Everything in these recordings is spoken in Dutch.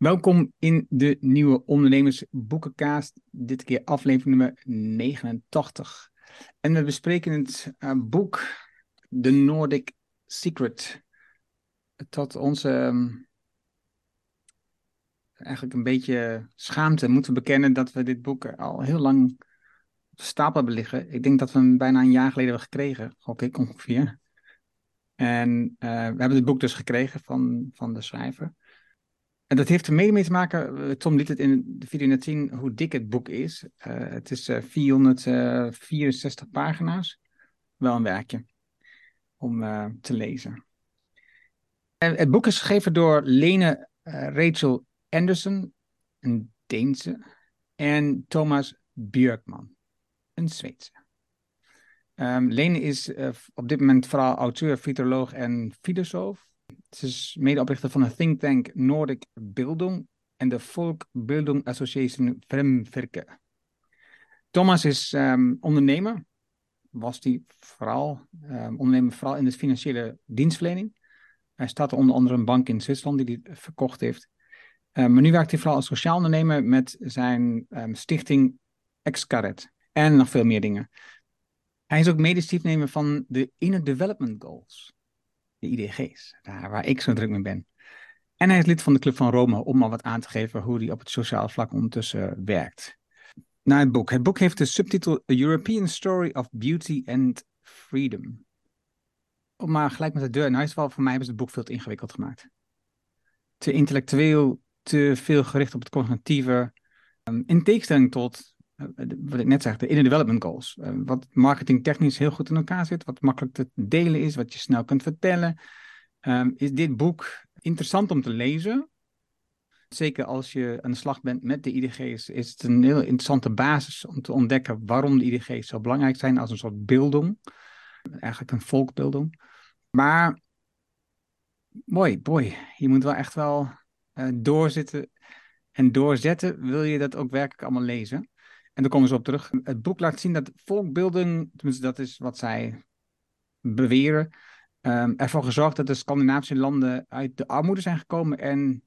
Welkom in de nieuwe Ondernemersboekenkaast. Dit keer aflevering nummer 89. En we bespreken het uh, boek The Nordic Secret. Tot onze um, eigenlijk een beetje schaamte moeten bekennen dat we dit boek al heel lang op stapel hebben liggen. Ik denk dat we hem bijna een jaar geleden hebben gekregen, gok ik ongeveer. En uh, we hebben het boek dus gekregen van, van de schrijver. En dat heeft er mede mee te maken, eh, Tom liet het in de video net zien, hoe dik het boek is. Uh, het is uh, 464 pagina's. Wel een werkje om te lezen. En het boek is geschreven door Lene Rachel Anderson, een Deense, en Thomas Björkman, een Zweedse. Um, Lene is op dit moment vooral auteur, futuroloog en filosoof. Ze is medeoprichter van de think tank Nordic Bildung en de Volkbildung Association Fremvirke. Thomas is um, ondernemer, was die vooral, um, ondernemer vooral in de financiële dienstverlening. Hij startte onder andere een bank in Zwitserland die hij verkocht heeft. Um, maar nu werkt hij vooral als sociaal ondernemer met zijn stichting Excaret en nog veel meer dingen. Hij is ook medestiefnemer van de Inner Development Goals de IDG's, daar waar ik zo druk mee ben. En hij is lid van de Club van Rome om al wat aan te geven hoe hij op het sociale vlak ondertussen werkt. Naar het boek. Het boek heeft de subtitel A European Story of Beauty and Freedom. Om maar gelijk met de deur in huis vallen, voor mij hebben ze het boek veel te ingewikkeld gemaakt. Te intellectueel, te veel gericht op het cognitieve. Um, in tegenstelling tot wat ik net zeg, de inner development goals. Uh, wat marketingtechnisch heel goed in elkaar zit, wat makkelijk te delen is, wat je snel kunt vertellen. Um, is dit boek interessant om te lezen? Zeker als je aan de slag bent met de IDG's, is het een heel interessante basis om te ontdekken waarom de IDG's zo belangrijk zijn als een soort beelding. Eigenlijk een volkbeelding. Maar, boy, boy, je moet wel echt wel uh, doorzitten en doorzetten, wil je dat ook werkelijk allemaal lezen. En daar komen ze op terug. Het boek laat zien dat volkbeelding, tenminste dat is wat zij beweren, um, ervoor gezorgd dat de Scandinavische landen uit de armoede zijn gekomen en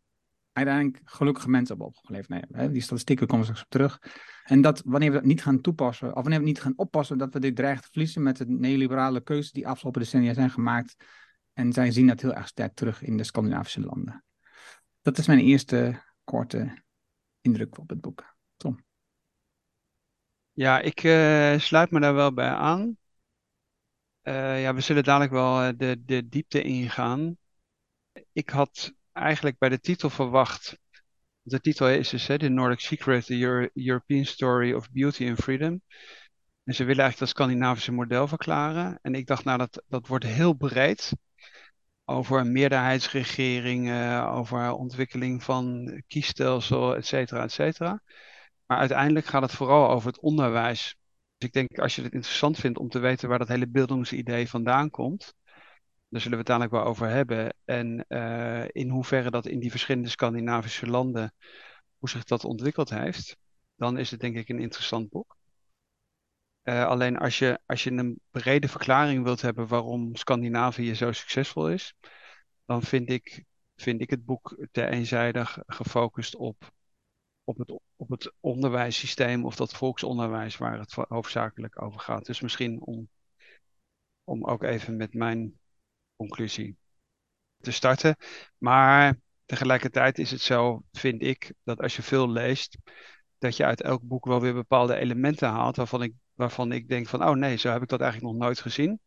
uiteindelijk gelukkige mensen hebben opgeleverd. Nee, hè, die statistieken komen straks op terug. En dat wanneer we dat niet gaan toepassen, of wanneer we niet gaan oppassen, dat we dit dreigen te verliezen met de neoliberale keuzes die afgelopen decennia zijn gemaakt. En zij zien dat heel erg sterk terug in de Scandinavische landen. Dat is mijn eerste korte indruk op het boek. Tom. Ja, ik uh, sluit me daar wel bij aan. Uh, ja, we zullen dadelijk wel eh, de, de diepte ingaan. Ik had eigenlijk bij de titel verwacht. De titel is dus The Nordic Secret, the Euro European Story of Beauty and Freedom. En ze willen eigenlijk dat Scandinavische model verklaren. En ik dacht, nou, dat, dat wordt heel breed. Over een meerderheidsregering, over ontwikkeling van kiesstelsel, et cetera, et cetera. Maar uiteindelijk gaat het vooral over het onderwijs. Dus ik denk, als je het interessant vindt om te weten waar dat hele beeldingsidee vandaan komt, daar zullen we het dadelijk wel over hebben. En uh, in hoeverre dat in die verschillende Scandinavische landen, hoe zich dat ontwikkeld heeft, dan is het denk ik een interessant boek. Uh, alleen als je, als je een brede verklaring wilt hebben waarom Scandinavië zo succesvol is, dan vind ik, vind ik het boek te eenzijdig gefocust op op het, op het onderwijssysteem of dat volksonderwijs waar het hoofdzakelijk over gaat. Dus misschien om, om ook even met mijn conclusie te starten. Maar tegelijkertijd is het zo, vind ik, dat als je veel leest, dat je uit elk boek wel weer bepaalde elementen haalt waarvan ik, waarvan ik denk van, oh nee, zo heb ik dat eigenlijk nog nooit gezien.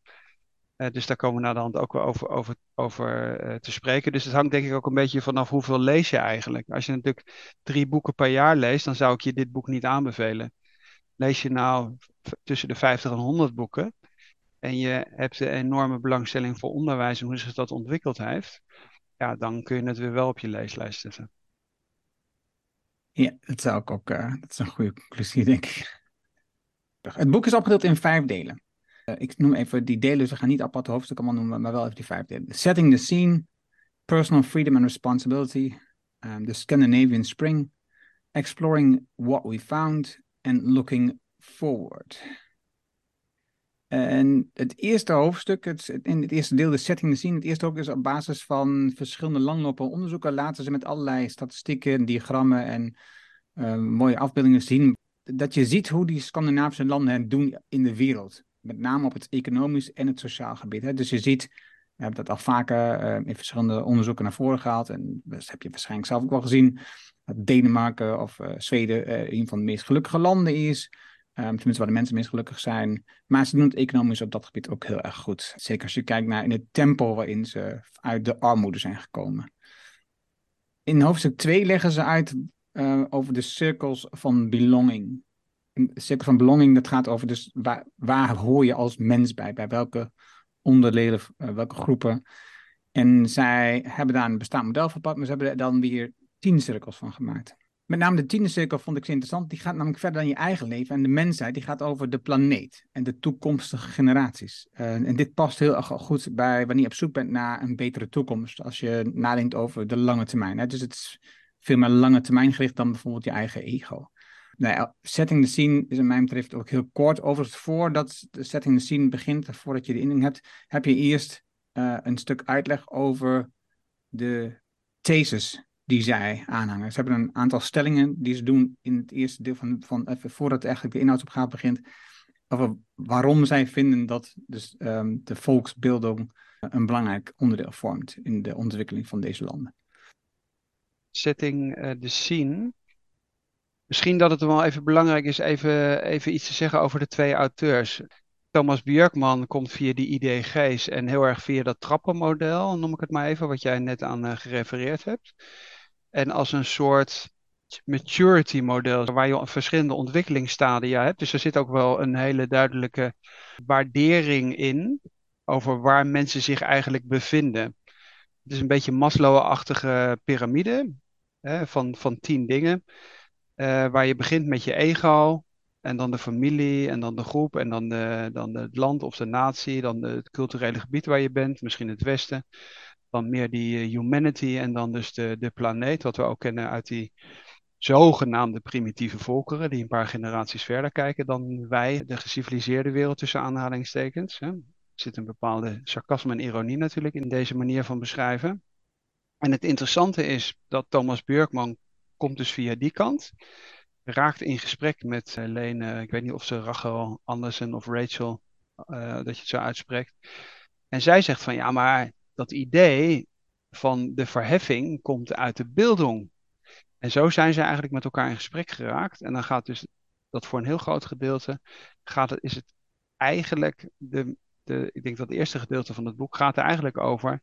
Uh, dus daar komen we naar de hand ook wel over, over, over uh, te spreken. Dus het hangt denk ik ook een beetje vanaf hoeveel lees je eigenlijk. Als je natuurlijk drie boeken per jaar leest, dan zou ik je dit boek niet aanbevelen. Lees je nou tussen de 50 en 100 boeken en je hebt een enorme belangstelling voor onderwijs en hoe zich dat ontwikkeld heeft, ja, dan kun je het weer wel op je leeslijst zetten. Ja, dat zou ik ook, uh, dat is een goede conclusie, denk ik. Het boek is opgedeeld in vijf delen. Uh, ik noem even die delen, dus we gaan niet apart hoofdstuk allemaal noemen, maar wel even die vijf delen. Setting the scene, personal freedom and responsibility, um, the Scandinavian spring, exploring what we found, and looking forward. En het eerste hoofdstuk, het, in het eerste deel, de setting, de scene, het eerste hoofdstuk is op basis van verschillende langlopen onderzoeken. Laten ze met allerlei statistieken, diagrammen en uh, mooie afbeeldingen zien. Dat je ziet hoe die Scandinavische landen het doen in de wereld. Met name op het economisch en het sociaal gebied. Hè. Dus je ziet, we hebben dat al vaker uh, in verschillende onderzoeken naar voren gehaald. En dat heb je waarschijnlijk zelf ook wel gezien. Dat Denemarken of uh, Zweden een van de meest gelukkige landen is. Tenminste, waar de mensen meest gelukkig zijn. Maar ze doen het economisch op dat gebied ook heel erg goed. Zeker als je kijkt naar in het tempo waarin ze uit de armoede zijn gekomen. In hoofdstuk 2 leggen ze uit over de cirkels van belonging. Cirkel van belonging, dat gaat over dus waar, hoor je als mens bij? Bij welke onderdelen, uh, welke groepen? En zij hebben daar een bestaand model verpakt, maar ze hebben er dan weer tien cirkels van gemaakt. Met name de tiende cirkel vond ik zo interessant. Die gaat namelijk verder dan je eigen leven. En de mensheid, die gaat over de planeet en de toekomstige generaties. Uh, en dit past heel goed bij wanneer je op zoek bent naar een betere toekomst. Als je nadenkt over de lange termijn. Hè. Dus het is veel meer lange termijn gericht dan bijvoorbeeld je eigen ego. Nou, setting the scene is in mijn betreft ook heel kort. Overigens, voordat de setting the scene begint, voordat je de indeling hebt, heb je eerst uh, een stuk uitleg over de thesis die zij aanhangen. Ze hebben een aantal stellingen die ze doen in het eerste deel van, van even voordat eigenlijk de inhoudsopgave begint, over waarom zij vinden dat dus, um, de volksbilding een belangrijk onderdeel vormt in de ontwikkeling van deze landen. Setting the scene. Misschien dat het wel even belangrijk is even, even iets te zeggen over de twee auteurs. Thomas Björkman komt via die IDG's en heel erg via dat trappenmodel, noem ik het maar even, wat jij net aan uh, gerefereerd hebt. En als een soort maturity model, waar je verschillende ontwikkelingsstadia hebt. Dus er zit ook wel een hele duidelijke waardering in over waar mensen zich eigenlijk bevinden. Het is een beetje Maslow-achtige piramide van, van tien dingen. Uh, waar je begint met je ego, en dan de familie, en dan de groep, en dan, de, dan het land of de natie, dan het culturele gebied waar je bent, misschien het Westen dan meer die eh, humanity en dan dus de, de planeet, wat we ook kennen uit die zogenaamde primitieve volkeren, die een paar generaties verder kijken dan wij, de geciviliseerde wereld tussen aanhalingstekens. Hè. Er zit een bepaalde sarcasme en ironie natuurlijk in deze manier van beschrijven. En het interessante is dat Thomas Björkman komt dus via die kant, raakt in gesprek met Lene, ik weet niet of ze Rachel Andersen of Rachel, uh, dat je het zo uitspreekt. En zij zegt van ja, maar dat idee van de verheffing komt uit de beelding. En zo zijn ze eigenlijk met elkaar in gesprek geraakt. En dan gaat dus dat voor een heel groot gedeelte, gaat het, is het eigenlijk, de, de, ik denk dat het eerste gedeelte van het boek gaat er eigenlijk over,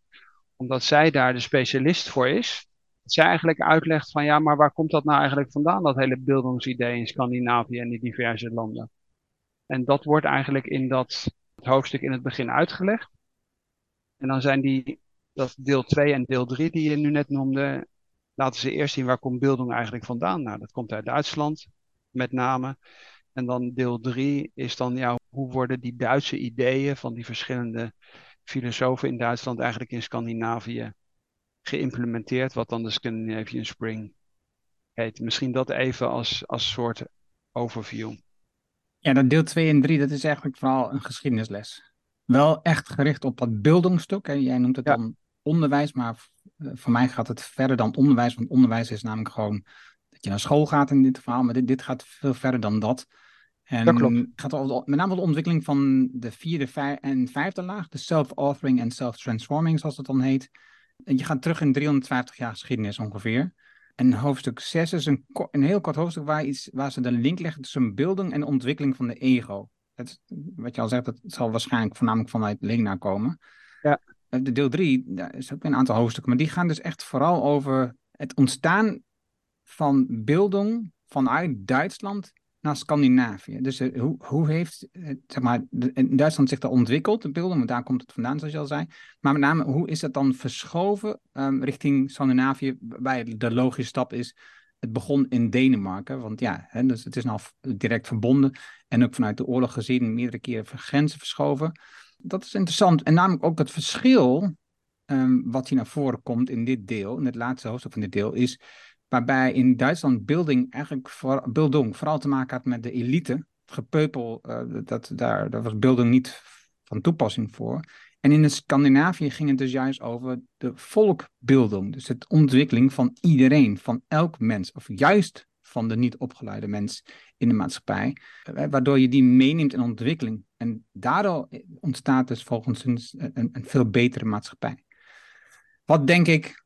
omdat zij daar de specialist voor is. Dat zij eigenlijk uitlegt van ja, maar waar komt dat nou eigenlijk vandaan, dat hele beeldingsidee in Scandinavië en in diverse landen. En dat wordt eigenlijk in dat hoofdstuk in het begin uitgelegd. En dan zijn die, dat deel 2 en deel 3 die je nu net noemde, laten ze eerst zien waar komt beelding eigenlijk vandaan. Nou, dat komt uit Duitsland met name. En dan deel 3 is dan, ja, hoe worden die Duitse ideeën van die verschillende filosofen in Duitsland eigenlijk in Scandinavië geïmplementeerd, wat dan de Scandinavian Spring heet. Misschien dat even als, als soort overview. Ja, dat deel 2 en 3, dat is eigenlijk vooral een geschiedenisles wel echt gericht op dat beeldingsstuk. En jij noemt het dan onderwijs, maar eh, voor mij gaat het verder dan onderwijs. Want onderwijs is namelijk gewoon dat je naar school gaat in dit verhaal. Maar dit, dit gaat veel verder dan dat. En dat klopt. Het gaat over, met name de ontwikkeling van de vierde en vijfde laag. De self-authoring en self-transforming, zoals het dan heet. Je gaat terug in 350 jaar geschiedenis ongeveer. En hoofdstuk 6 is een, een heel kort hoofdstuk waar, iets, waar ze de link leggen tussen beelding en ontwikkeling van de ego het, wat je al zegt, dat zal waarschijnlijk voornamelijk vanuit Lena komen. Ja. Eh, de deel 3, daar is ook een aantal hoofdstukken, maar die gaan dus echt vooral over het ontstaan van beelding vanuit Duitsland naar Scandinavië. Dus uh, hoe, hoe heeft uh, zeg maar, in Duitsland zich dat ontwikkeld, de beelden, want daar komt het vandaan, zoals je al zei. Maar met name, hoe is dat dan verschoven um, richting Scandinavië, waarbij de logische stap is het begon in Denemarken, want ja, hè, dus het is nou direct verbonden en ook vanuit de oorlog gezien meerdere keren grenzen verschoven. Dat is interessant. En namelijk ook het verschil um, wat hier naar voren komt in dit deel, in het laatste hoofdstuk van dit deel, is waarbij in Duitsland beelding eigenlijk voor, vooral te maken had met de elite gepeupel, dat, daar, was beelding niet van toepassing voor. En in Scandinavië ging het dus juist over de volkbeelding. Dus het ontwikkeling van iedereen, van elk mens. Of juist van de niet opgeleide mens in de maatschappij. Eh, waardoor je die meeneemt in ontwikkeling. En daardoor ontstaat dus volgens ons een, een veel betere maatschappij. Wat denk ik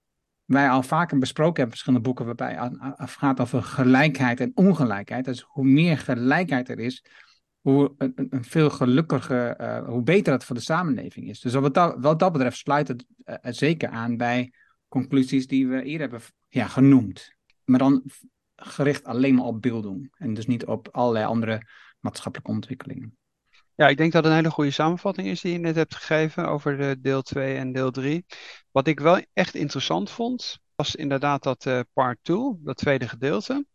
wij al vaker besproken hebben, verschillende boeken, waarbij het gaat over gelijkheid en ongelijkheid. Dus hoe meer gelijkheid er is, hoe een, veel gelukkiger, uh, hoe beter het voor de samenleving is. Dus wat dat, wat dat betreft sluit het uh, zeker aan bij conclusies die we hier hebben ja, genoemd. Maar dan gericht alleen maar op beelding en dus niet op allerlei andere maatschappelijke ontwikkelingen. Ja, ik denk dat het een hele goede samenvatting is die je net hebt gegeven over de deel 2 en deel 3. Wat ik wel echt interessant vond, was inderdaad dat uh, part 2, dat tweede gedeelte.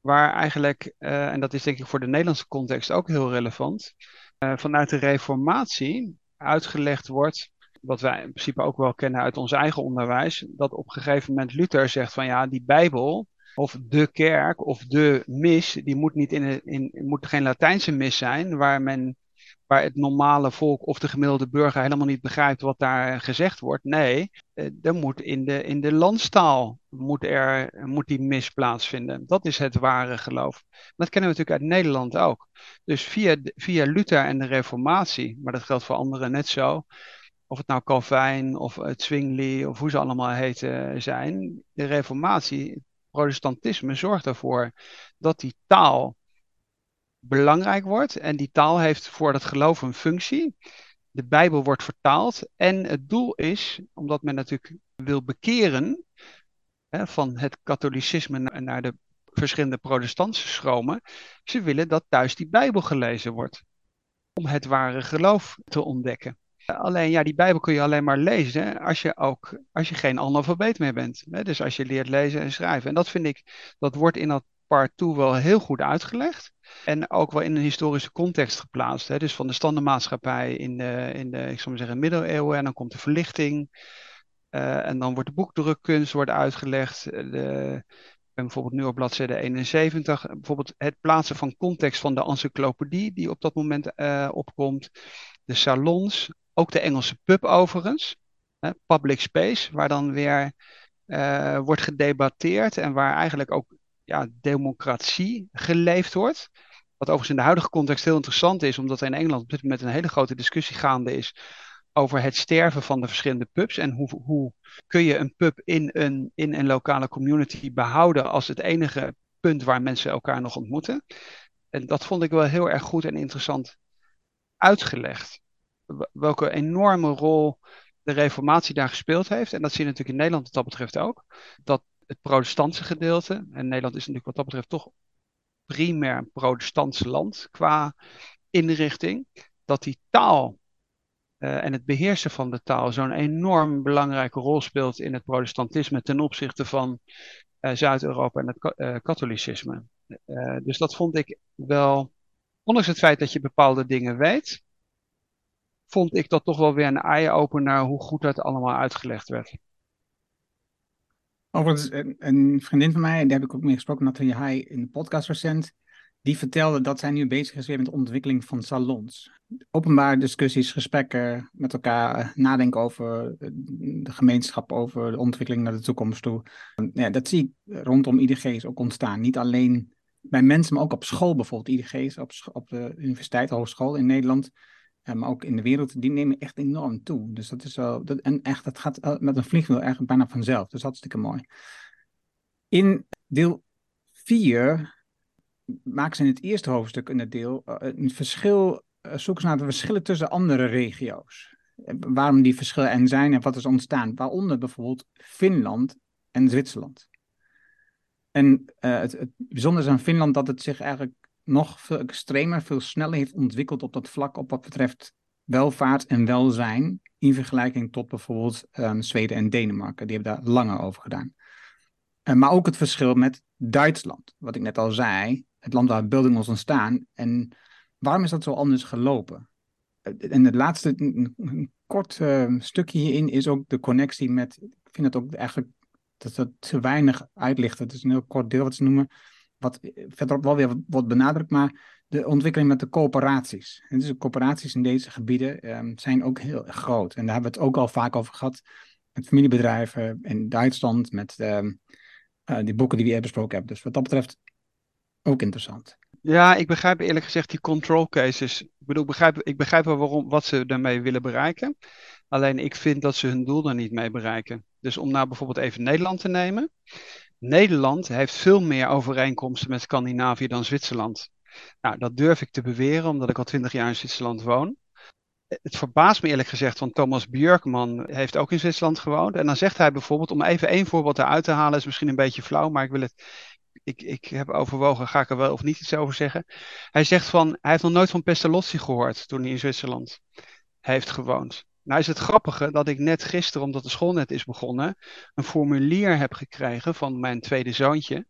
Waar eigenlijk, uh, en dat is denk ik voor de Nederlandse context ook heel relevant, uh, vanuit de Reformatie uitgelegd wordt, wat wij in principe ook wel kennen uit ons eigen onderwijs, dat op een gegeven moment Luther zegt van ja, die Bijbel, of de kerk of de mis, die moet, niet in, in, moet geen Latijnse mis zijn, waar, men, waar het normale volk of de gemiddelde burger helemaal niet begrijpt wat daar gezegd wordt. Nee, er eh, moet in de, in de landstaal moet, er, moet die mis plaatsvinden. Dat is het ware geloof. Dat kennen we natuurlijk uit Nederland ook. Dus via, via Luther en de Reformatie, maar dat geldt voor anderen net zo of het nou Calvijn of het Zwingli of hoe ze allemaal heten zijn. De reformatie, protestantisme zorgt ervoor dat die taal belangrijk wordt. En die taal heeft voor dat geloof een functie. De Bijbel wordt vertaald. En het doel is, omdat men natuurlijk wil bekeren hè, van het katholicisme naar de verschillende protestantse schromen. Ze willen dat thuis die Bijbel gelezen wordt. Om het ware geloof te ontdekken. Alleen ja, die Bijbel kun je alleen maar lezen als je ook als je geen analfabeet meer bent. Dus als je leert lezen en schrijven. En dat vind ik, dat wordt in dat part 2 wel heel goed uitgelegd. En ook wel in een historische context geplaatst. Hè? Dus van de standenmaatschappij in de, in de ik zou maar zeggen, middeleeuwen. En dan komt de verlichting. Uh, en dan wordt de boekdrukkunst wordt uitgelegd. De, bijvoorbeeld nu op bladzijde 71, bijvoorbeeld het plaatsen van context van de encyclopedie die op dat moment opkomt, de salons, ook de Engelse pub overigens. Hè, public space, waar dan weer wordt gedebatteerd en waar eigenlijk ook ja, democratie geleefd wordt. Wat overigens in de huidige context heel interessant is, omdat er in Engeland op dit moment een hele grote discussie gaande is over het sterven van de verschillende pubs. En hoe, hoe kun je een pub in een, in een lokale community behouden als het enige punt waar mensen elkaar nog ontmoeten. En dat vond ik wel heel erg goed en interessant uitgelegd welke enorme rol de reformatie daar gespeeld heeft. En dat zie je natuurlijk in Nederland wat dat betreft ook. Dat het protestantse gedeelte, en Nederland is natuurlijk wat dat betreft toch primair een protestantse land qua inrichting, dat die taal uh, en het beheersen van de taal zo'n enorm belangrijke rol speelt in het protestantisme ten opzichte van uh, Zuid-Europa en het uh, katholicisme. dus dat vond ik wel, ondanks het feit dat je bepaalde dingen weet, vond ik dat toch wel weer een eye-opener hoe goed dat allemaal uitgelegd werd. Overigens, een, een vriendin van mij, daar heb ik ook mee gesproken, Nathalie Hai, in de podcast recent, die vertelde dat zij nu bezig is met de ontwikkeling van salons. Openbare discussies, gesprekken met elkaar, eh, nadenken over de gemeenschap, over de ontwikkeling naar de toekomst toe. Ja, dat zie ik rondom IDG's ook ontstaan. Niet alleen bij mensen, maar ook op school bijvoorbeeld. IDG's op, op de universiteit, hogeschool in Nederland maar ook in de wereld, die nemen echt enorm toe. Dus dat is wel, dat, en echt, dat gaat met een vliegwiel eigenlijk bijna vanzelf. Dus hartstikke mooi. In deel 4 maken ze in het eerste hoofdstuk in het deel uh, een verschil, uh, zoeken ze naar de verschillen tussen andere regio's. Waarom die verschillen er zijn en wat is ontstaan. Waaronder bijvoorbeeld Finland en Zwitserland. En het, het bijzondere is aan Finland dat het zich eigenlijk nog veel extremer, veel sneller heeft ontwikkeld op dat vlak op wat betreft welvaart en welzijn. In vergelijking tot bijvoorbeeld um, Zweden en Denemarken. Die hebben daar langer over gedaan. Uh, maar ook het verschil met Duitsland. Wat ik net al zei. Het land waar beelding was ontstaan. En waarom is dat zo anders gelopen? Uh, en het laatste, een, kort uh, stukje hierin is ook de connectie met. Ik vind het ook eigenlijk dat het te weinig uitlicht. Het is een heel kort deel wat ze noemen wat verderop wel weer wordt benadrukt, maar de ontwikkeling met de coöperaties. En dus de coöperaties in deze gebieden ehm, zijn ook heel groot. En daar hebben we het ook al vaak over gehad met familiebedrijven in Duitsland, met ehm, eh, die boeken die we eerder besproken hebben. Dus wat dat betreft ook interessant. Ja, ik begrijp eerlijk gezegd die control cases. Ik bedoel, ik begrijp, ik begrijp wel waarom, wat ze daarmee willen bereiken. Alleen ik vind dat ze hun doel daar niet mee bereiken. Dus om nou bijvoorbeeld even Nederland te nemen. Nederland heeft veel meer overeenkomsten met Scandinavië dan Zwitserland. Nou, dat durf ik te beweren, omdat ik al twintig jaar in Zwitserland woon. Het verbaast me eerlijk gezegd, want Thomas Björkman heeft ook in Zwitserland gewoond. En dan zegt hij bijvoorbeeld, om even één voorbeeld eruit te halen, is misschien een beetje flauw, maar ik wil het. Ik, ik heb overwogen, ga ik er wel of niet iets over zeggen. Hij zegt van, hij heeft nog nooit van Pestalozzi gehoord toen hij in Zwitserland heeft gewoond. Nou is het grappige dat ik net gisteren, omdat de school net is begonnen, een formulier heb gekregen van mijn tweede zoontje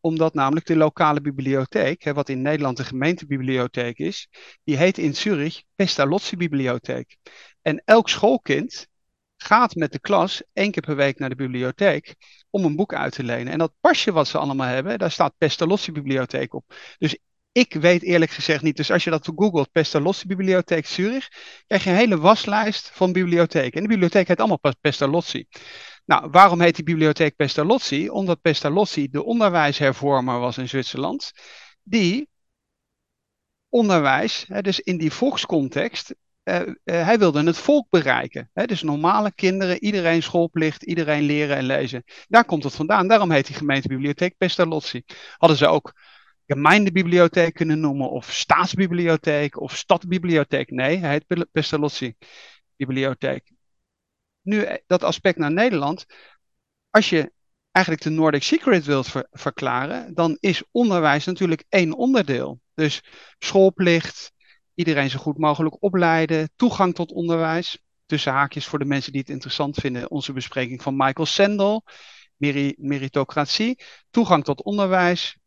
omdat namelijk de lokale bibliotheek, hè, wat in Nederland de gemeentebibliotheek is, die heet in Zurich Pestalozzi Bibliotheek. En elk schoolkind gaat met de klas één keer per week naar de bibliotheek om een boek uit te lenen. En dat pasje wat ze allemaal hebben, daar staat Pestalozzi Bibliotheek op. Dus ik weet eerlijk gezegd niet. Dus als je dat googelt, Pestalozzi Bibliotheek Zurich, krijg je een hele waslijst van bibliotheken. En de bibliotheek heet allemaal Pestalozzi. Nou, waarom heet die bibliotheek Pestalozzi? Omdat Pestalozzi de onderwijshervormer was in Zwitserland, die onderwijs, dus in die volkscontext, uh, uh, hij wilde het volk bereiken. Dus normale kinderen, iedereen schoolplicht, iedereen leren en lezen. Daar komt het vandaan. Daarom heet die gemeentebibliotheek Pestalozzi. Hadden ze ook gemeentebibliotheek kunnen noemen, of staatsbibliotheek, of stadbibliotheek. Nee, hij heet Pestalozzi bibliotheek nu eh, dat aspect naar Nederland. Als je eigenlijk de Nordic Secret wilt verklaren, dan is onderwijs natuurlijk één onderdeel. Dus schoolplicht, iedereen zo goed mogelijk opleiden, toegang tot onderwijs. Tussen haakjes voor de mensen die het interessant vinden, onze bespreking van Michael Sandel, meritocratie, toegang tot onderwijs,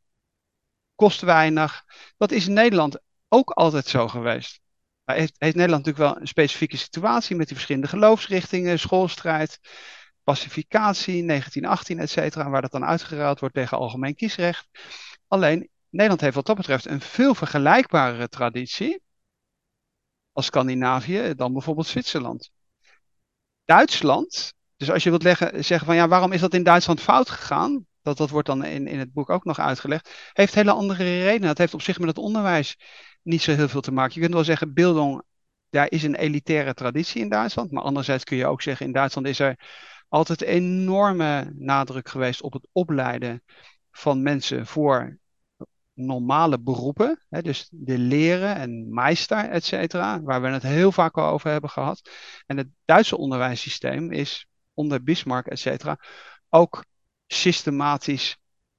kost weinig. Dat is in Nederland ook altijd zo geweest heeft, heeft Nederland natuurlijk wel een specifieke situatie met die verschillende geloofsrichtingen, schoolstrijd, pacificatie, 1918, et cetera, waar dat dan uitgeruild wordt tegen algemeen kiesrecht. Alleen, Nederland heeft wat dat betreft een veel vergelijkbare traditie als Scandinavië dan bijvoorbeeld Zwitserland. Duitsland, dus als je wilt leggen, zeggen van ja, waarom is dat in Duitsland fout gegaan? Dat, dat wordt dan in, in het boek ook nog uitgelegd. Heeft hele andere redenen. Dat heeft op zich met het onderwijs niet zo heel veel te maken. Je kunt wel zeggen, Bildung, daar is een elitaire traditie in Duitsland. Maar anderzijds kun je ook zeggen, in Duitsland is er altijd enorme nadruk geweest op het opleiden van mensen voor normale beroepen. Hè, dus de leren en meester, et cetera, waar we het heel vaak al over hebben gehad. En het Duitse onderwijssysteem is onder Bismarck, et cetera, ook systematisch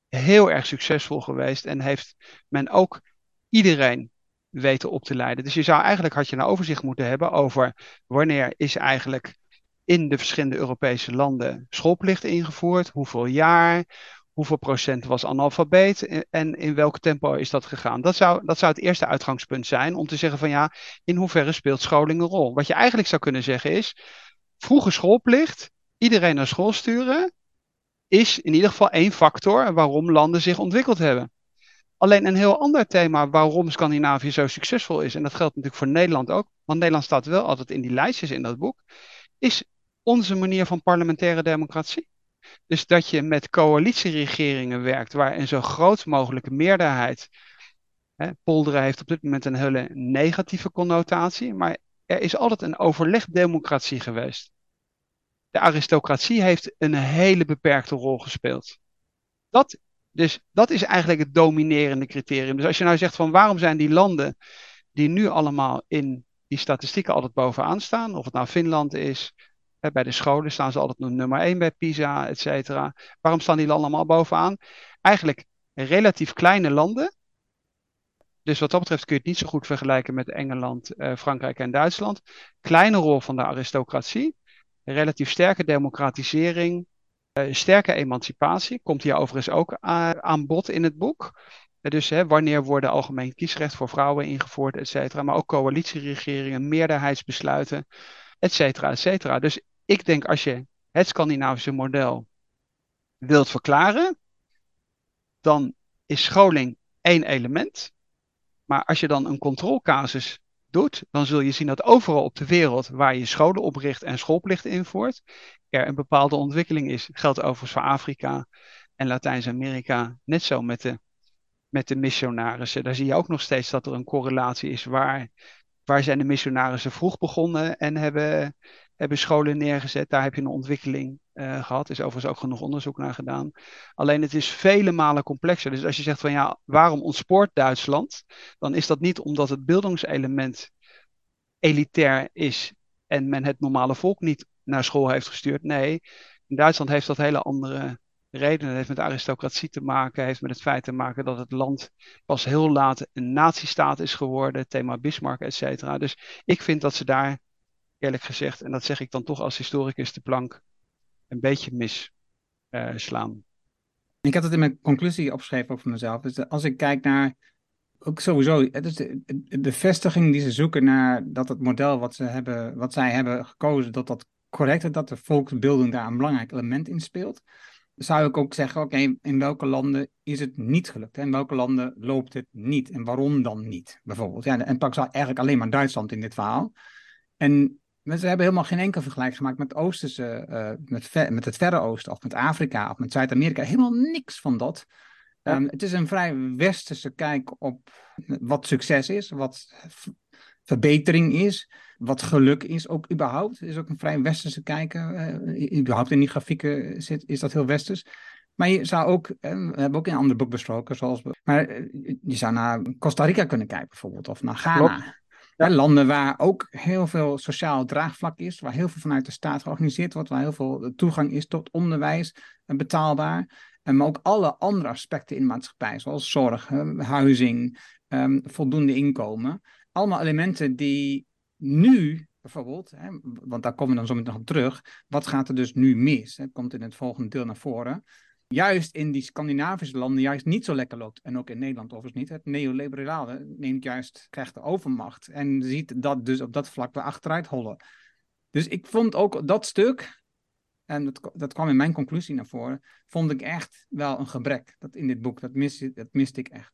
heel erg succesvol geweest en heeft men ook iedereen weten op te leiden. Dus je zou eigenlijk had je een overzicht moeten hebben over wanneer is eigenlijk in de verschillende Europese landen schoolplicht ingevoerd, hoeveel jaar, hoeveel procent was analfabeet en in welk tempo is dat gegaan. Dat zou, dat zou het eerste uitgangspunt zijn om te zeggen van ja, in hoeverre speelt scholing een rol. Wat je eigenlijk zou kunnen zeggen is, vroege schoolplicht, iedereen naar school sturen, is in ieder geval één factor waarom landen zich ontwikkeld hebben. Alleen een heel ander thema waarom Scandinavië zo succesvol is, en dat geldt natuurlijk voor Nederland ook, want Nederland staat wel altijd in die lijstjes in dat boek, is onze manier van parlementaire democratie. Dus dat je met coalitieregeringen werkt waar een zo groot mogelijke meerderheid. Hè, polderen heeft op dit moment een hele negatieve connotatie, maar er is altijd een overlegdemocratie geweest. De aristocratie heeft een hele beperkte rol gespeeld. Dat dus dat is eigenlijk het dominerende criterium. Dus als je nou zegt van waarom zijn die landen die nu allemaal in die statistieken altijd bovenaan staan, of het nou Finland is, bij de scholen staan ze altijd nummer 1 bij PISA, et cetera. Waarom staan die landen allemaal bovenaan? Eigenlijk relatief kleine landen. Dus wat dat betreft kun je het niet zo goed vergelijken met Engeland, eh, Frankrijk en Duitsland. Kleine rol van de aristocratie, relatief sterke democratisering, uh, sterke emancipatie komt hier overigens ook aan bod in het boek. Uh, dus hè, wanneer worden algemeen kiesrecht voor vrouwen ingevoerd, et cetera. Maar ook coalitieregeringen, meerderheidsbesluiten, et cetera, et cetera. Dus ik denk als je het Scandinavische model wilt verklaren, dan is scholing één element. Maar als je dan een controlecasus doet, dan zul je zien dat overal op de wereld waar je scholen opricht en schoolplicht invoert, er een bepaalde ontwikkeling is. Geldt overigens voor Afrika en Latijns-Amerika net zo met de, met de missionarissen. Daar zie je ook nog steeds dat er een correlatie is. Waar, waar zijn de missionarissen vroeg begonnen en hebben, hebben scholen neergezet? Daar heb je een ontwikkeling uh, gehad. Is overigens ook genoeg onderzoek naar gedaan. Alleen het is vele malen complexer. Dus als je zegt van ja, waarom ontspoort Duitsland? Dan is dat niet omdat het beeldingselement elitair is en men het normale volk niet naar school heeft gestuurd. Nee, in Duitsland heeft dat hele andere redenen. Het heeft met aristocratie te maken, heeft met het feit te maken dat het land pas heel laat een nazistaat is geworden, thema Bismarck, et cetera. Dus ik vind dat ze daar, eerlijk gezegd, en dat zeg ik dan toch als historicus de plank, een beetje misslaan. Uh, ik had het in mijn conclusie opgeschreven over mezelf. Dus als ik kijk naar ook sowieso, het de, vestiging die ze zoeken naar dat het model wat, ze hebben, wat zij hebben gekozen, dat dat correct is, dat de volksbeelding daar een belangrijk element in speelt. Zou ik ook zeggen, oké, in welke landen is het niet gelukt? In welke landen loopt het niet? En waarom dan niet, bijvoorbeeld? Ja, en pak eigenlijk alleen maar Duitsland in dit verhaal. En ze hebben helemaal geen enkel vergelijk gemaakt met, Oosterse, uh, met, met het Verre Oosten of met Afrika of met Zuid-Amerika. Helemaal niks van dat. Um, het is een vrij westerse kijk op wat succes is, wat verbetering is, wat geluk is ook überhaupt. Het is ook een vrij westerse kijk. Uh, überhaupt in die grafieken zit, is dat heel westers. Maar je zou ook, uh, we hebben ook in een ander boek besproken, zoals, maar je zou naar Costa Rica kunnen kijken bijvoorbeeld, of naar Ghana. Landen waar ook heel veel sociaal draagvlak is, waar heel veel vanuit de staat georganiseerd wordt, waar heel veel toegang is tot onderwijs, betaalbaar. Maar ook alle andere aspecten in de maatschappij, zoals zorg, huizing, um, voldoende inkomen. Allemaal elementen die nu bijvoorbeeld, hè, want daar komen we dan zo meteen nog op terug, wat gaat er dus nu mis? Het komt in het volgende deel naar voren. Juist in die Scandinavische landen juist niet zo lekker loopt. En ook in Nederland overigens niet. Het neoliberale neemt juist, krijgt de overmacht. En ziet dat dus op dat vlak weer achteruit hollen. Dus ik vond ook dat stuk, en dat, dat kwam in mijn conclusie naar voren, vond ik echt wel een gebrek. Dat in dit boek, dat, mis, dat miste ik echt.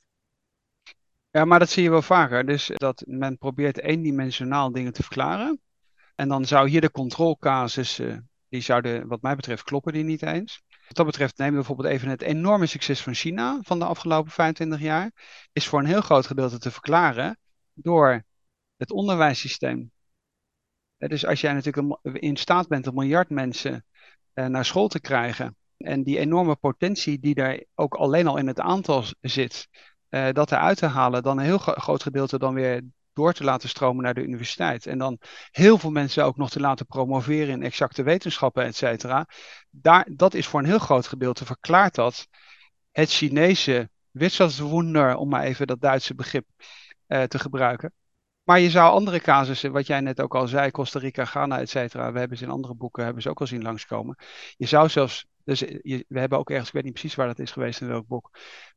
Ja, maar dat zie je wel vaker. Dus dat men probeert eendimensionaal dingen te verklaren. En dan zou hier de controlecasussen, die zouden wat mij betreft kloppen die niet eens. Wat dat betreft nemen we bijvoorbeeld even het enorme succes van China van de afgelopen 25 jaar. Is voor een heel groot gedeelte te verklaren door het onderwijssysteem. Dus als jij natuurlijk in staat bent om miljard mensen eh, naar school te krijgen. En die enorme potentie die daar ook alleen al in het aantal zit, uh, dat eruit te halen, dan een heel groot gedeelte dan weer door te laten stromen naar de universiteit. En dan heel veel mensen ook nog te laten promoveren in exacte wetenschappen, et cetera. Daar, dat is voor een heel groot gedeelte verklaart dat het Chinese Wirtschaftswunder, om maar even dat Duitse begrip uh, te gebruiken. Maar je zou andere casussen, wat jij net ook al zei, Costa Rica, Ghana, et cetera, we hebben ze in andere boeken hebben ze ook al zien langskomen. Je zou zelfs, dus je, we hebben ook ergens, ik weet niet precies waar dat is geweest in welk boek,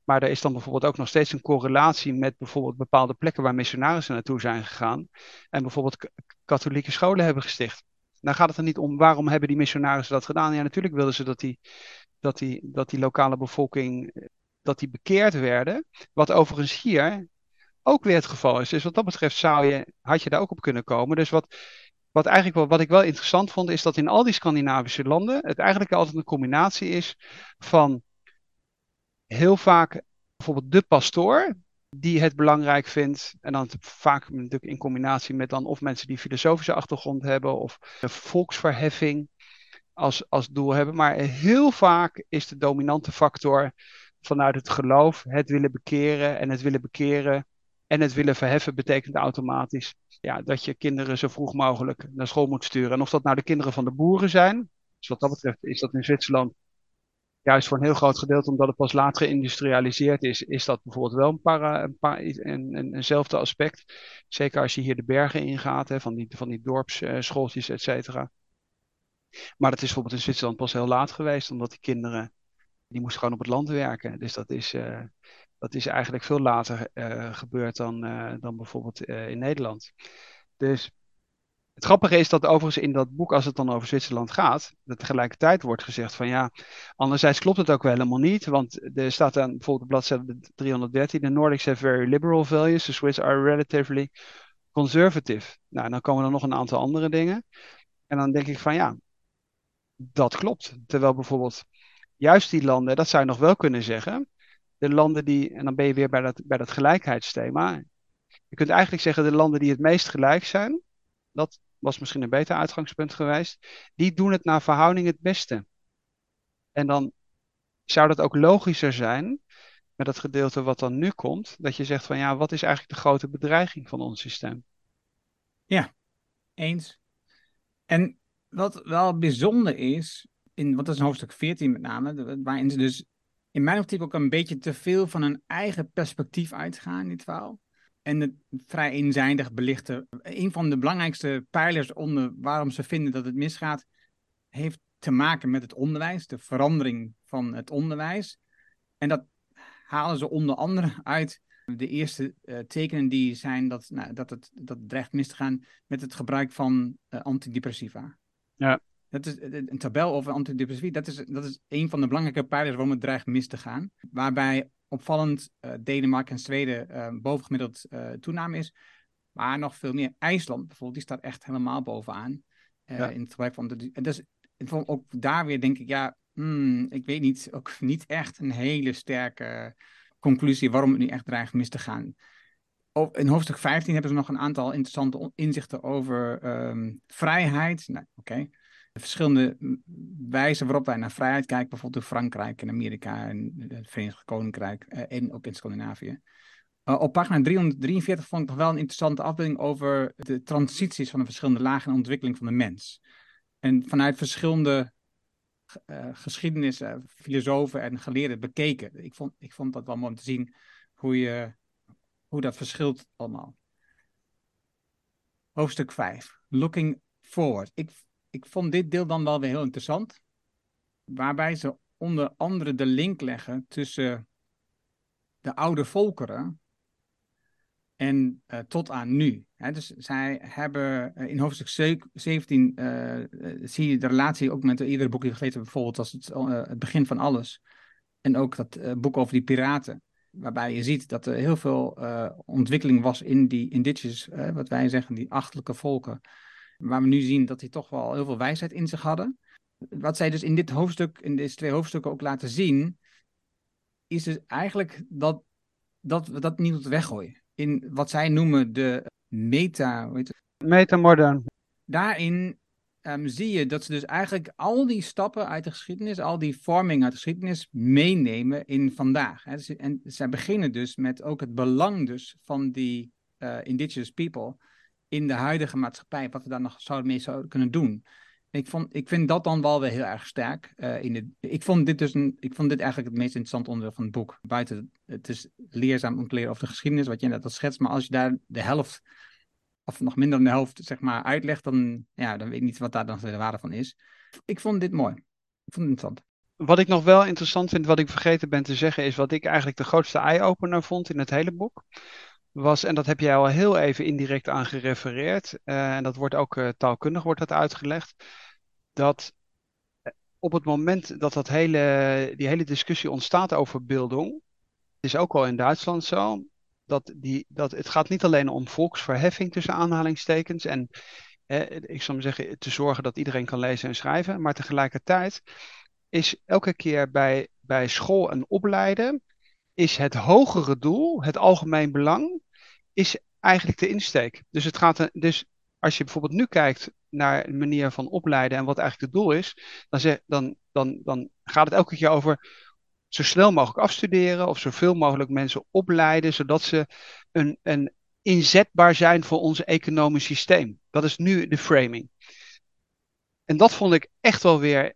maar er is dan bijvoorbeeld ook nog steeds een correlatie met bijvoorbeeld bepaalde plekken waar missionarissen naartoe zijn gegaan en bijvoorbeeld katholieke scholen hebben gesticht. Dan gaat het er niet om waarom hebben die missionarissen dat gedaan. Ja, natuurlijk wilden ze dat die, dat die, dat die lokale bevolking dat die bekeerd werden. Wat overigens hier ook weer het geval is. Dus wat dat betreft zou je, had je daar ook op kunnen komen. Dus wat, wat, eigenlijk wel, wat ik wel interessant vond, is dat in al die Scandinavische landen het eigenlijk altijd een combinatie is van heel vaak bijvoorbeeld de pastoor, die het belangrijk vindt. En dan vaak natuurlijk in combinatie met dan of mensen die filosofische achtergrond hebben of de volksverheffing als, als doel hebben. Maar heel vaak is de dominante factor vanuit het geloof het willen bekeren. En het willen bekeren en het willen verheffen betekent automatisch ja, dat je kinderen zo vroeg mogelijk naar school moet sturen. En of dat nou de kinderen van de boeren zijn, dus wat dat betreft is dat in Zwitserland juist voor een heel groot gedeelte, omdat het pas later geïndustrialiseerd is, is dat bijvoorbeeld wel een, para, een, eenzelfde aspect. Zeker als je hier de bergen ingaat, hè, van die, van die dorpsschooltjes, et cetera. Maar dat is bijvoorbeeld in Zwitserland pas heel laat geweest, omdat die kinderen, die moesten gewoon op het land werken. Dus dat is, uh, dat is eigenlijk veel later uh, gebeurd dan, uh, dan bijvoorbeeld in Nederland. Dus Het grappige is dat overigens in dat boek, als het dan over Zwitserland gaat, dat tegelijkertijd wordt gezegd van ja, anderzijds klopt het ook wel helemaal niet, want er staat dan bijvoorbeeld op bladzijde 313, the Nordics have very liberal values, the Swiss are relatively conservative. Nou, dan komen er nog een aantal andere dingen. En dan denk ik van ja, dat klopt. Terwijl bijvoorbeeld juist die landen, dat zou je nog wel kunnen zeggen, de landen die, en dan ben je weer bij dat, bij dat gelijkheidsthema. Je kunt eigenlijk zeggen de landen die het meest gelijk zijn, dat was misschien een beter uitgangspunt geweest, die doen het naar verhouding het beste. En dan zou dat ook logischer zijn met het gedeelte wat dan nu komt, dat je zegt van ja, wat is eigenlijk de grote bedreiging van ons systeem? Ja, eens. En wat wel bijzonder is, in, wat is hoofdstuk 14 met name, waarin ze dus in mijn optiek ook een beetje te veel van hun eigen perspectief uitgaan, dit verhaal. En het vrij eenzijdig belichten. Een van de belangrijkste pijlers onder waarom ze vinden dat het misgaat, heeft te maken met het onderwijs, de verandering van het onderwijs. En dat halen ze onder andere uit de eerste uh, tekenen die zijn dat, nou, dat, het, dat dreigt mis te gaan met het gebruik van uh, antidepressiva. Ja. Dat is een tabel over antidepressiva. Dat is, dat is een van de belangrijke pijlers waarom het dreigt mis te gaan. Waarbij opvallend uh, Denemarken en Zweden uh, bovengemiddeld uh, toename is. Maar nog veel meer. IJsland bijvoorbeeld, die staat echt helemaal bovenaan. Ja. In het gebruik van de. Dus ook daar weer denk ik, ja, hmm, ik weet niet, ook niet echt een hele sterke conclusie waarom het nu echt dreigt mis te gaan. In hoofdstuk 15 hebben ze nog een aantal interessante inzichten over um, vrijheid. Nou, oké. Okay de verschillende wijzen waarop wij naar vrijheid kijken, bijvoorbeeld in Frankrijk en Amerika en het Verenigd Koninkrijk eh, en ook in Scandinavië. Uh, op pagina 343 vond ik nog wel een interessante afbeelding over de transities van de verschillende lagen en ontwikkeling van de mens. En vanuit verschillende uh, geschiedenissen, filosofen en geleerden bekeken. Ik vond, ik vond dat wel mooi om te zien hoe, je, hoe dat verschilt allemaal. Hoofdstuk 5. Looking forward. Ik ik vond dit deel dan wel weer heel interessant. Waarbij ze onder andere de link leggen tussen de oude volkeren en uh, tot aan nu. dus zij hebben uh, in hoofdstuk 17 uh, eh, zie je de relatie ook met iedere boek die we gelezen hebben, bijvoorbeeld als het, het begin van alles. En ook dat boek over die piraten. Waarbij je ziet dat er heel veel ontwikkeling was in die indigenous, wat wij zeggen, die achtelijke volken waar we nu zien dat die toch wel heel veel wijsheid in zich hadden. Wat zij dus in dit hoofdstuk, in deze twee hoofdstukken ook laten zien, is dus eigenlijk dat, dat we dat niet moeten weggooien. In wat zij noemen de meta... Metamodern. Daarin um, zie je dat ze dus eigenlijk al die stappen uit de geschiedenis, al die vorming uit de geschiedenis, meenemen in vandaag. Hè. Dus, en zij beginnen dus met ook het belang dus van die uh, indigenous people in de huidige maatschappij, wat we daar nog zouden mee zouden kunnen doen. Ik, vond, ik vind dat dan wel weer heel erg sterk. Uh, in de, ik, vond dit dus een, ik vond dit eigenlijk het meest interessante onderdeel van het boek. Buiten, het is leerzaam om te leren over de geschiedenis, wat je net al schetst. Maar als je daar de helft, of nog minder dan de helft, zeg maar, uitlegt, dan, ja, dan weet ik niet wat daar dan de waarde van is. Ik vond dit mooi. Ik vond het interessant. Wat ik nog wel interessant vind, wat ik vergeten ben te zeggen, is wat ik eigenlijk de grootste eye-opener vond in het hele boek was, en dat heb jij al heel even indirect aan gerefereerd, uh, en dat wordt ook uh, taalkundig wordt dat uitgelegd, dat eh, op het moment dat dat hele, die hele discussie ontstaat over het is ook al in Duitsland zo, dat, die, dat het gaat niet alleen om volksverheffing tussen aanhalingstekens en eh, ik zou maar zeggen te zorgen dat iedereen kan lezen en schrijven, maar tegelijkertijd is elke keer bij, bij school en opleiden is het hogere doel, het algemeen belang, is eigenlijk de insteek. Dus, het gaat, dus als je bijvoorbeeld nu kijkt naar een manier van opleiden en wat eigenlijk het doel is, dan, dan, dan, dan gaat het elke keer over zo snel mogelijk afstuderen of zoveel mogelijk mensen opleiden, zodat ze een, een inzetbaar zijn voor ons economisch systeem. Dat is nu de framing. En dat vond ik echt wel weer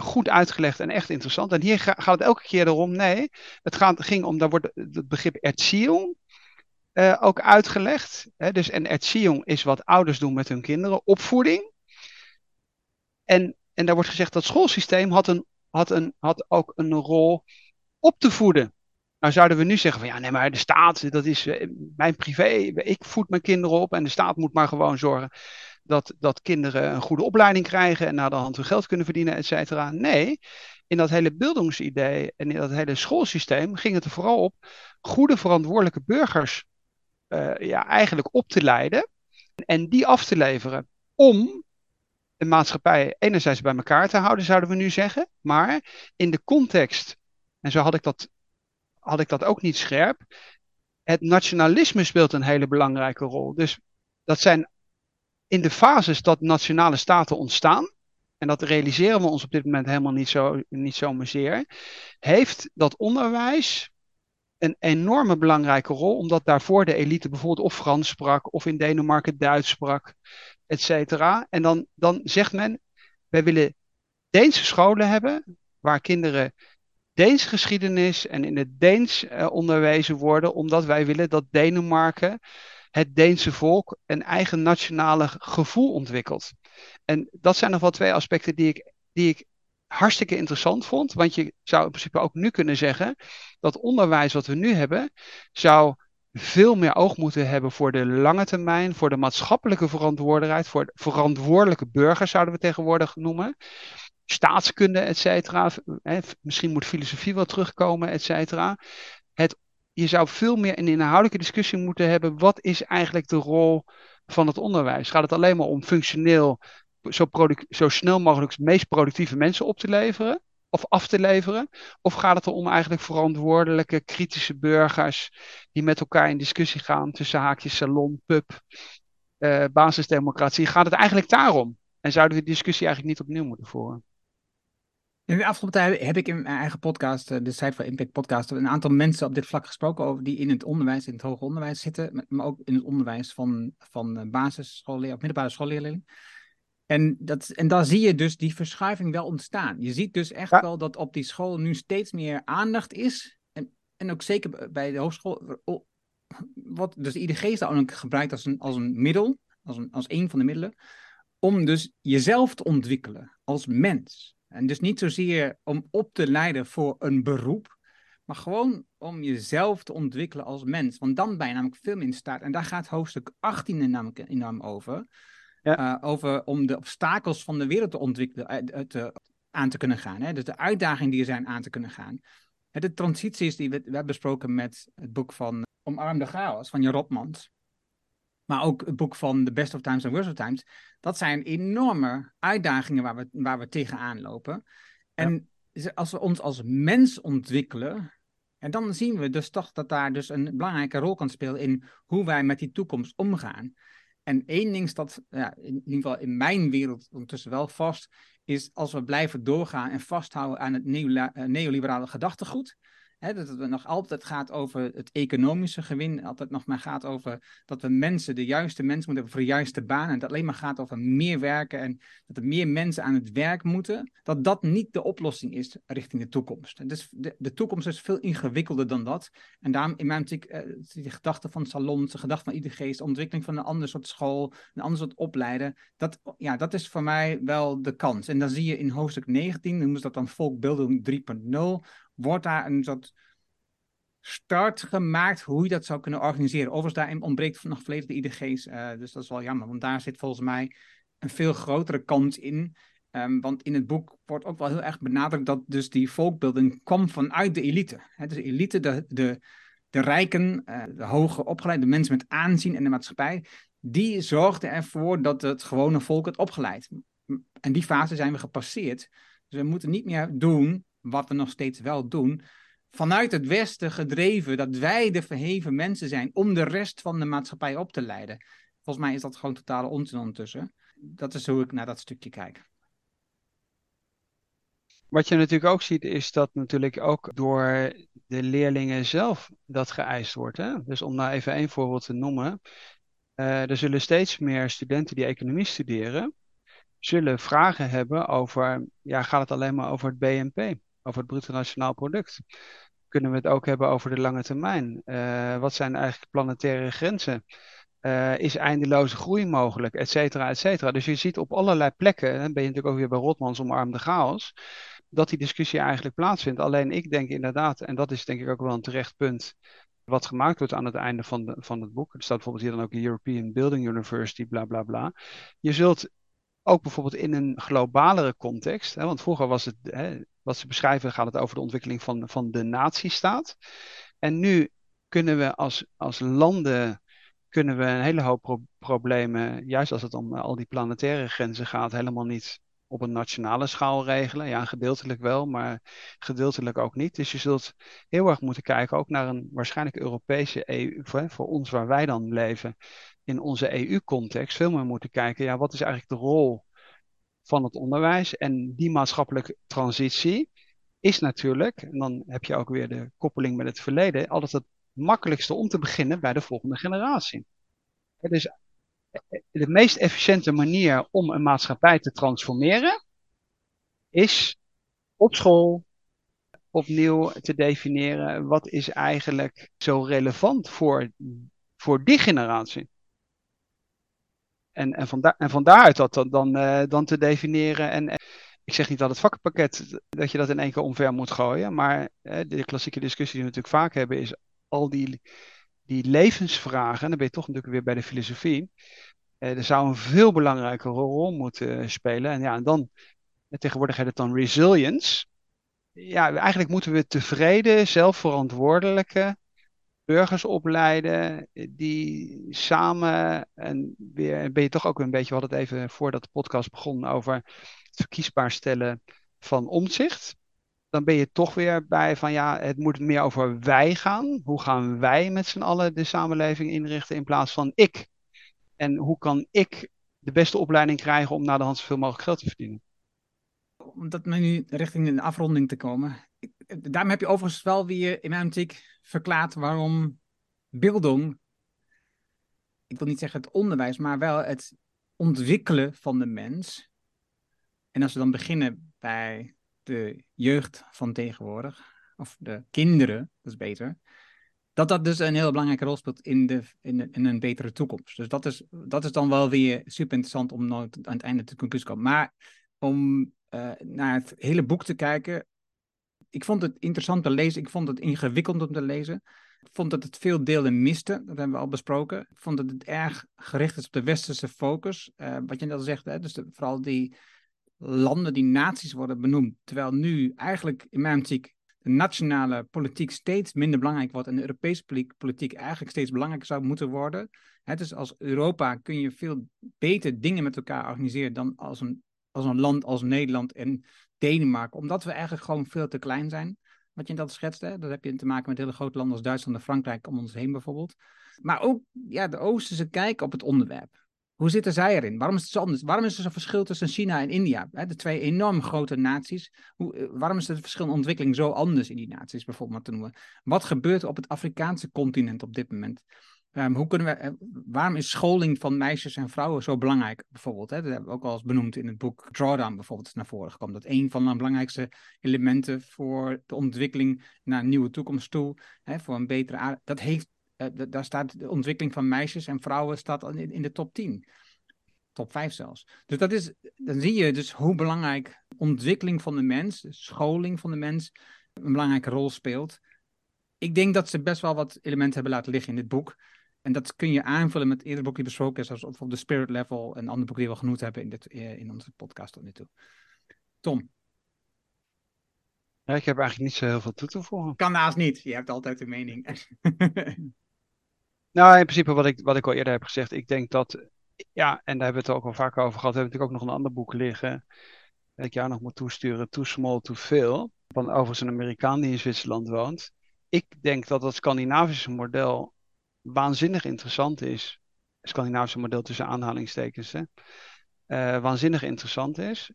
goed uitgelegd en echt interessant. En hier gaat het elke keer erom, nee, het gaat, ging om, daar wordt het begrip erziehung uh, ook uitgelegd. Hè? Dus, en erziehung is wat ouders doen met hun kinderen, opvoeding. En, en daar wordt gezegd dat het schoolsysteem had, een, had, een, had ook een rol op te voeden. Nou zouden we nu zeggen van ja, nee, maar de staat, dat is uh, mijn privé, ik voed mijn kinderen op en de staat moet maar gewoon zorgen dat, dat kinderen een goede opleiding krijgen en naar de hand hun geld kunnen verdienen, et cetera. Nee, in dat hele bildungsidee en in dat hele schoolsysteem ging het er vooral op goede verantwoordelijke burgers uh, ja, eigenlijk op te leiden en die af te leveren om de maatschappij enerzijds bij elkaar te houden, zouden we nu zeggen, maar in de context, en zo had ik dat, had ik dat ook niet scherp, het nationalisme speelt een hele belangrijke rol. Dus dat zijn in de fases dat nationale staten ontstaan, en dat realiseren we ons op dit moment helemaal niet zo, niet zo zeer, heeft dat onderwijs een enorme belangrijke rol, omdat daarvoor de elite bijvoorbeeld of Frans sprak, of in Denemarken Duits sprak, et cetera. En dan, dan zegt men, wij willen Deense scholen hebben, waar kinderen Deens geschiedenis en in het Deens uh, onderwezen worden, omdat wij willen dat Denemarken, het Deense volk, een eigen nationale gevoel ontwikkelt. En dat zijn nog wel twee aspecten die ik, die ik hartstikke interessant vond. Want je zou in principe ook nu kunnen zeggen dat onderwijs wat we nu hebben, zou veel meer oog moeten hebben voor de lange termijn, voor de maatschappelijke verantwoordelijkheid, voor verantwoordelijke burgers zouden we tegenwoordig noemen. Staatskunde, et cetera. Misschien moet filosofie wel terugkomen, et cetera. Het, je zou veel meer een inhoudelijke discussie moeten hebben. Wat is eigenlijk de rol van het onderwijs? Gaat het alleen maar om functioneel zo, zo snel mogelijk de meest productieve mensen op te leveren? Of af te leveren? Of gaat het er om eigenlijk verantwoordelijke, kritische burgers die met elkaar in discussie gaan tussen haakjes salon, pub, uh, basisdemocratie? Gaat het eigenlijk daarom? En zouden we die discussie eigenlijk niet opnieuw moeten voeren? In de afgelopen tijd heb ik in mijn eigen podcast, eh, de Site for Impact podcast, een aantal mensen op dit vlak gesproken over die in het onderwijs, in het hoger onderwijs zitten, maar ook in het onderwijs van, van eh, basisschoolleerlingen of middelbare schoolleerlingen. En, dat, en daar zie je dus die verschuiving wel ontstaan. Je ziet dus echt wel dat op die school nu steeds meer aandacht is. En, en ook zeker bij de hogeschool. Wat dus de IDG is daar ook gebruikt als een, als een middel, als een, als een van de middelen. Om dus jezelf te ontwikkelen als mens. En dus niet zozeer om op te leiden voor een beroep, maar gewoon om jezelf te ontwikkelen als mens. Want dan ben je namelijk veel meer in staat. En daar gaat hoofdstuk 18 namelijk enorm over. Ja. Eh, over om de obstakels van de wereld te ontwikkelen, uh, te, aan te kunnen gaan. Hè? Dus de uitdagingen die er zijn aan te kunnen gaan. De transities die we, we hebben besproken met het boek van Omarm Chaos van Jan Rotmans. Maar ook het boek van The Best of Times and Worst of Times. Dat zijn enorme uitdagingen waar we, waar we tegenaan lopen. En als we ons als mens ontwikkelen, en dan zien we dus toch dat daar dus een belangrijke rol kan spelen in hoe wij met die toekomst omgaan. En één ding staat ja, in, ieder geval in mijn wereld ondertussen wel vast, is als we blijven doorgaan en vasthouden aan het eh, neoliberale gedachtegoed, Dat het nog altijd gaat over het economische gewin. Altijd nog maar gaat over dat we mensen, de juiste mensen moeten hebben voor de juiste baan. En dat alleen maar gaat over meer werken en dat er meer mensen aan het werk moeten. Dat dat niet de oplossing is richting de toekomst. Dus de, de toekomst is veel ingewikkelder dan dat. En daarom in mijn optiek, eh, die gedachte van salons, de gedachte van iedere geest, de ontwikkeling van een ander soort school, een ander soort opleiden. Dat, ja, dat is voor mij wel de kans. En dan zie je in hoofdstuk 19, noemen ze dat dan volkbeelding 3.0 wordt daar een soort start gemaakt hoe je dat zou kunnen organiseren. Overigens, daarin ontbreekt nog volledig de IDG's, uh, dus dat is wel jammer, want daar zit volgens mij een veel grotere kans in. Um, want in het boek wordt ook wel heel erg benadrukt dat dus die volkbeelding kwam vanuit de elite. He, dus de elite, de, de, de rijken, uh, de hoge opgeleide mensen met aanzien in de maatschappij, die zorgden ervoor dat het gewone volk het opgeleid. En die fase zijn we gepasseerd. Dus we moeten niet meer doen wat we nog steeds wel doen, vanuit het Westen gedreven dat wij de verheven mensen zijn om de rest van de maatschappij op te leiden. Volgens mij is dat gewoon totale onzin ondertussen. Dat is hoe ik naar dat stukje kijk. Wat je natuurlijk ook ziet, is dat natuurlijk ook door de leerlingen zelf dat geëist wordt. Hè? Dus om nou even één voorbeeld te noemen. Uh, er zullen steeds meer studenten die economie studeren, zullen vragen hebben over, ja, gaat het alleen maar over het BNP? Over het bruto nationaal product. Kunnen we het ook hebben over de lange termijn? Uh, wat zijn eigenlijk planetaire grenzen? Uh, is eindeloze groei mogelijk, et cetera, et cetera. Dus je ziet op allerlei plekken, dan ben je natuurlijk ook weer bij Rotmans omarmde chaos, dat die discussie eigenlijk plaatsvindt. Alleen ik denk inderdaad, en dat is denk ik ook wel een terecht punt, wat gemaakt wordt aan het einde van, de, van het boek. Er staat bijvoorbeeld hier dan ook European Building University, bla bla bla. Je zult ook bijvoorbeeld in een globalere context, hè, want vroeger was het, hè, wat ze beschrijven, gaat het over de ontwikkeling van, van de natiestaat. En nu kunnen we als, als landen kunnen we een hele hoop problemen, juist als het om al die planetaire grenzen gaat, helemaal niet op een nationale schaal regelen. Ja, gedeeltelijk wel, maar gedeeltelijk ook niet. Dus je zult heel erg moeten kijken ook naar een waarschijnlijk Europese EU, voor ons waar wij dan leven, in onze EU-context, veel meer moeten kijken, ja, wat is eigenlijk de rol van het onderwijs en die maatschappelijke transitie is natuurlijk, en dan heb je ook weer de koppeling met het verleden, altijd het makkelijkste om te beginnen bij de volgende generatie. Dus de meest efficiënte manier om een maatschappij te transformeren is op school opnieuw te definiëren wat is eigenlijk zo relevant voor, voor die generatie. En, en, van, en van daaruit dat dan, dan, uh, dan te definiëren. En, ik zeg niet dat het vakkenpakket, dat je dat in één keer omver moet gooien. Maar uh, de klassieke discussie die we natuurlijk vaak hebben is al die, die levensvragen. En dan ben je toch natuurlijk weer bij de filosofie. Er zou een veel belangrijkere rol moeten spelen. En ja, en dan, tegenwoordig heet het dan resilience. Ja, eigenlijk moeten we tevreden, zelfverantwoordelijke burgers opleiden die samen en weer ben je toch ook een beetje, we hadden het even voordat de podcast begon over het verkiesbaar stellen van omzicht. Dan ben je toch weer bij van ja, het moet meer over wij gaan. Hoe gaan wij met z'n allen de samenleving inrichten in plaats van ik? En hoe kan ik de beste opleiding krijgen om naar de hand zoveel mogelijk geld te verdienen? Om dat nu richting een afronding te komen. Daarom heb je overigens wel weer in mijn optiek verklaart waarom bildung, ik wil niet zeggen het onderwijs, maar wel het ontwikkelen van de mens. En als we dan beginnen bij de jeugd van tegenwoordig, of de kinderen, dat is beter, dat dat dus een heel belangrijke rol speelt in, de, in, een betere toekomst. Dus dat is, dat is dan wel weer super interessant om nooit aan het einde te conclusie komen. Maar om uh, naar het hele boek te kijken, ik vond het interessant te lezen. Ik vond het ingewikkeld om te lezen. Ik vond dat het veel delen miste. Dat hebben we al besproken. Ik vond dat het erg gericht is op de westerse focus. Uh, wat je net al zegt, hè? dus vooral die landen, die naties worden benoemd. Terwijl nu eigenlijk in mijn optiek de nationale politiek steeds minder belangrijk wordt en de Europese politiek eigenlijk steeds belangrijker zou moeten worden. Hè, dus als Europa kun je veel beter dingen met elkaar organiseren dan als een, als een land als Nederland en Denemarken, omdat we eigenlijk gewoon veel te klein zijn. Wat je dat schetst, hè? dat heb je te maken met hele grote landen als Duitsland en Frankrijk om ons heen bijvoorbeeld. Maar ook ja, de Oosterse kijk op het onderwerp. Hoe zitten zij erin? Waarom is het zo anders? Waarom is er zo'n verschil tussen China en India? Hè? De twee enorm grote naties. Hoe, eh, waarom is het verschil in ontwikkeling zo anders in die naties bijvoorbeeld te noemen? Wat gebeurt er op het Afrikaanse continent op dit moment? Um, hoe kunnen we, eh, waarom is scholing van meisjes en vrouwen zo belangrijk, bijvoorbeeld? Hè? Dat hebben we ook al eens benoemd in het boek Drawdown bijvoorbeeld naar voren gekomen. Dat een van de belangrijkste elementen voor de ontwikkeling naar een nieuwe toekomst toe, hè, voor een betere aarde, dat heeft, uh, daar staat de ontwikkeling van meisjes en vrouwen staat in, in de top 10. Top 5 zelfs. Dus dat is, dan zie je dus hoe belangrijk ontwikkeling van de mens, scholing van de mens, een belangrijke rol speelt. Ik denk dat ze best wel wat elementen hebben laten liggen in dit boek. En dat kun je aanvullen met eerder boeken die besproken is, zoals bijvoorbeeld de Spirit Level en andere boeken die we al genoemd hebben in, dit, eh, in onze podcast tot nu toe. Tom? Ja, ik heb eigenlijk niet zo heel veel toe te voegen. Kan naast niet, je hebt altijd een mening. nou, in principe wat ik, wat ik al eerder heb gezegd, ik denk dat, ja, en daar hebben we het ook al vaker over gehad, we hebben natuurlijk ook nog een ander boek liggen, dat ik jou nog moet toesturen, Too Small, Too Veel, van overigens een Amerikaan die in Zwitserland woont. Ik denk dat dat Scandinavische model waanzinnig interessant is. Scandinavische model tussen aanhalingstekens. Hè, uh, waanzinnig interessant is.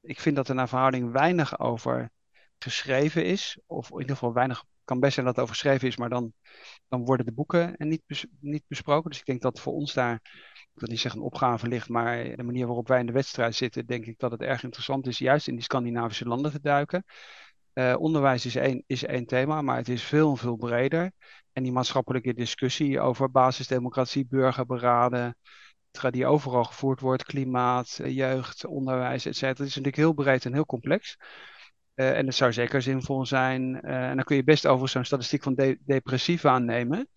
Ik vind dat er naar verhouding weinig over geschreven is. Of in ieder geval weinig. kan best zijn dat het over geschreven is, maar dan, dan worden de boeken niet, niet besproken. Dus ik denk dat voor ons daar. Ik wil niet zeggen een opgave ligt, maar de manier waarop wij in de wedstrijd zitten, denk ik dat het erg interessant is, juist in die Scandinavische landen te duiken. Uh, onderwijs is één, is één thema, maar het is veel, veel breder. En die maatschappelijke discussie over basisdemocratie, burgerberaden, die overal gevoerd wordt, klimaat, eh, jeugd, onderwijs, et cetera, is natuurlijk heel breed en heel complex. Uh, en het zou zeker zinvol zijn. En dan kun je best over zo'n statistiek van de depressief aannemen.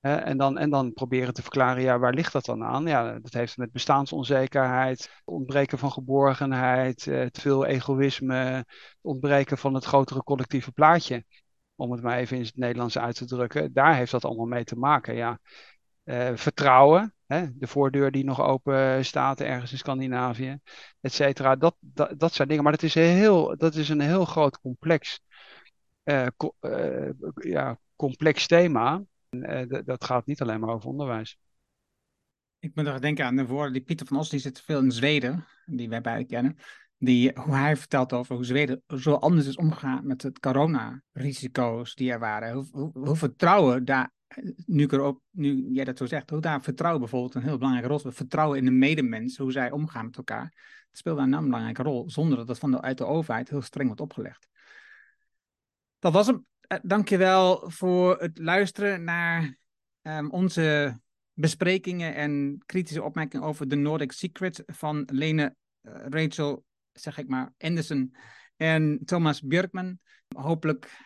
En, dan, en dan proberen te verklaren, ja, waar ligt dat dan aan? Ja, dat heeft met bestaansonzekerheid, ontbreken van geborgenheid, te veel egoïsme, ontbreken van het grotere collectieve plaatje. Om het maar even in het Nederlands uit te drukken. Daar heeft dat allemaal mee te maken, ja. vertrouwen, hè, de voordeur die nog open staat ergens in Scandinavië, et cetera. Dat, dat, zijn dingen. Maar dat is, heel, dat is een heel groot complex, uh, uh, ja, complex thema. En, uh, dat gaat niet alleen maar over onderwijs. Ik moet nog denken aan de woorden die Pieter van Os, die zit veel in Zweden, die wij beiden kennen. Die, hoe hij vertelt over hoe Zweden zo anders is omgegaan met het coronarisico's die er waren. Hoe, hoe, vertrouwen daar nu, er ook, nu jij dat zo zegt, hoe daar vertrouwen bijvoorbeeld een heel belangrijke rol Vertrouwen in de medemens, hoe zij omgaan met elkaar. Het speelt daar een belangrijke rol, zonder dat het van de, uit de overheid heel streng wordt opgelegd. Dat was hem. Uh, dankjewel voor het luisteren naar um, onze besprekingen en kritische opmerkingen over de Nordic Secret van Lene, uh, Rachel, zeg ik maar, Anderson en Thomas Björkman. Hopelijk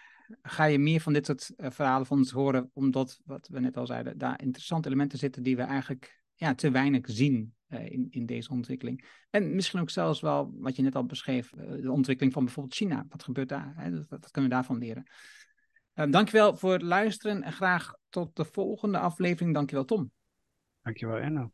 ga je meer van dit soort uh, verhalen van ons horen, omdat, wat we net al zeiden, daar interessante elementen zitten die we eigenlijk ja, te weinig zien in, in deze ontwikkeling. En misschien ook zelfs wel, wat je net al beschreef, de ontwikkeling van bijvoorbeeld China. Wat gebeurt daar? Dat, kunnen we daarvan leren. Dankjewel voor het luisteren en graag tot de volgende aflevering. Dankjewel Tom. Dankjewel Enno.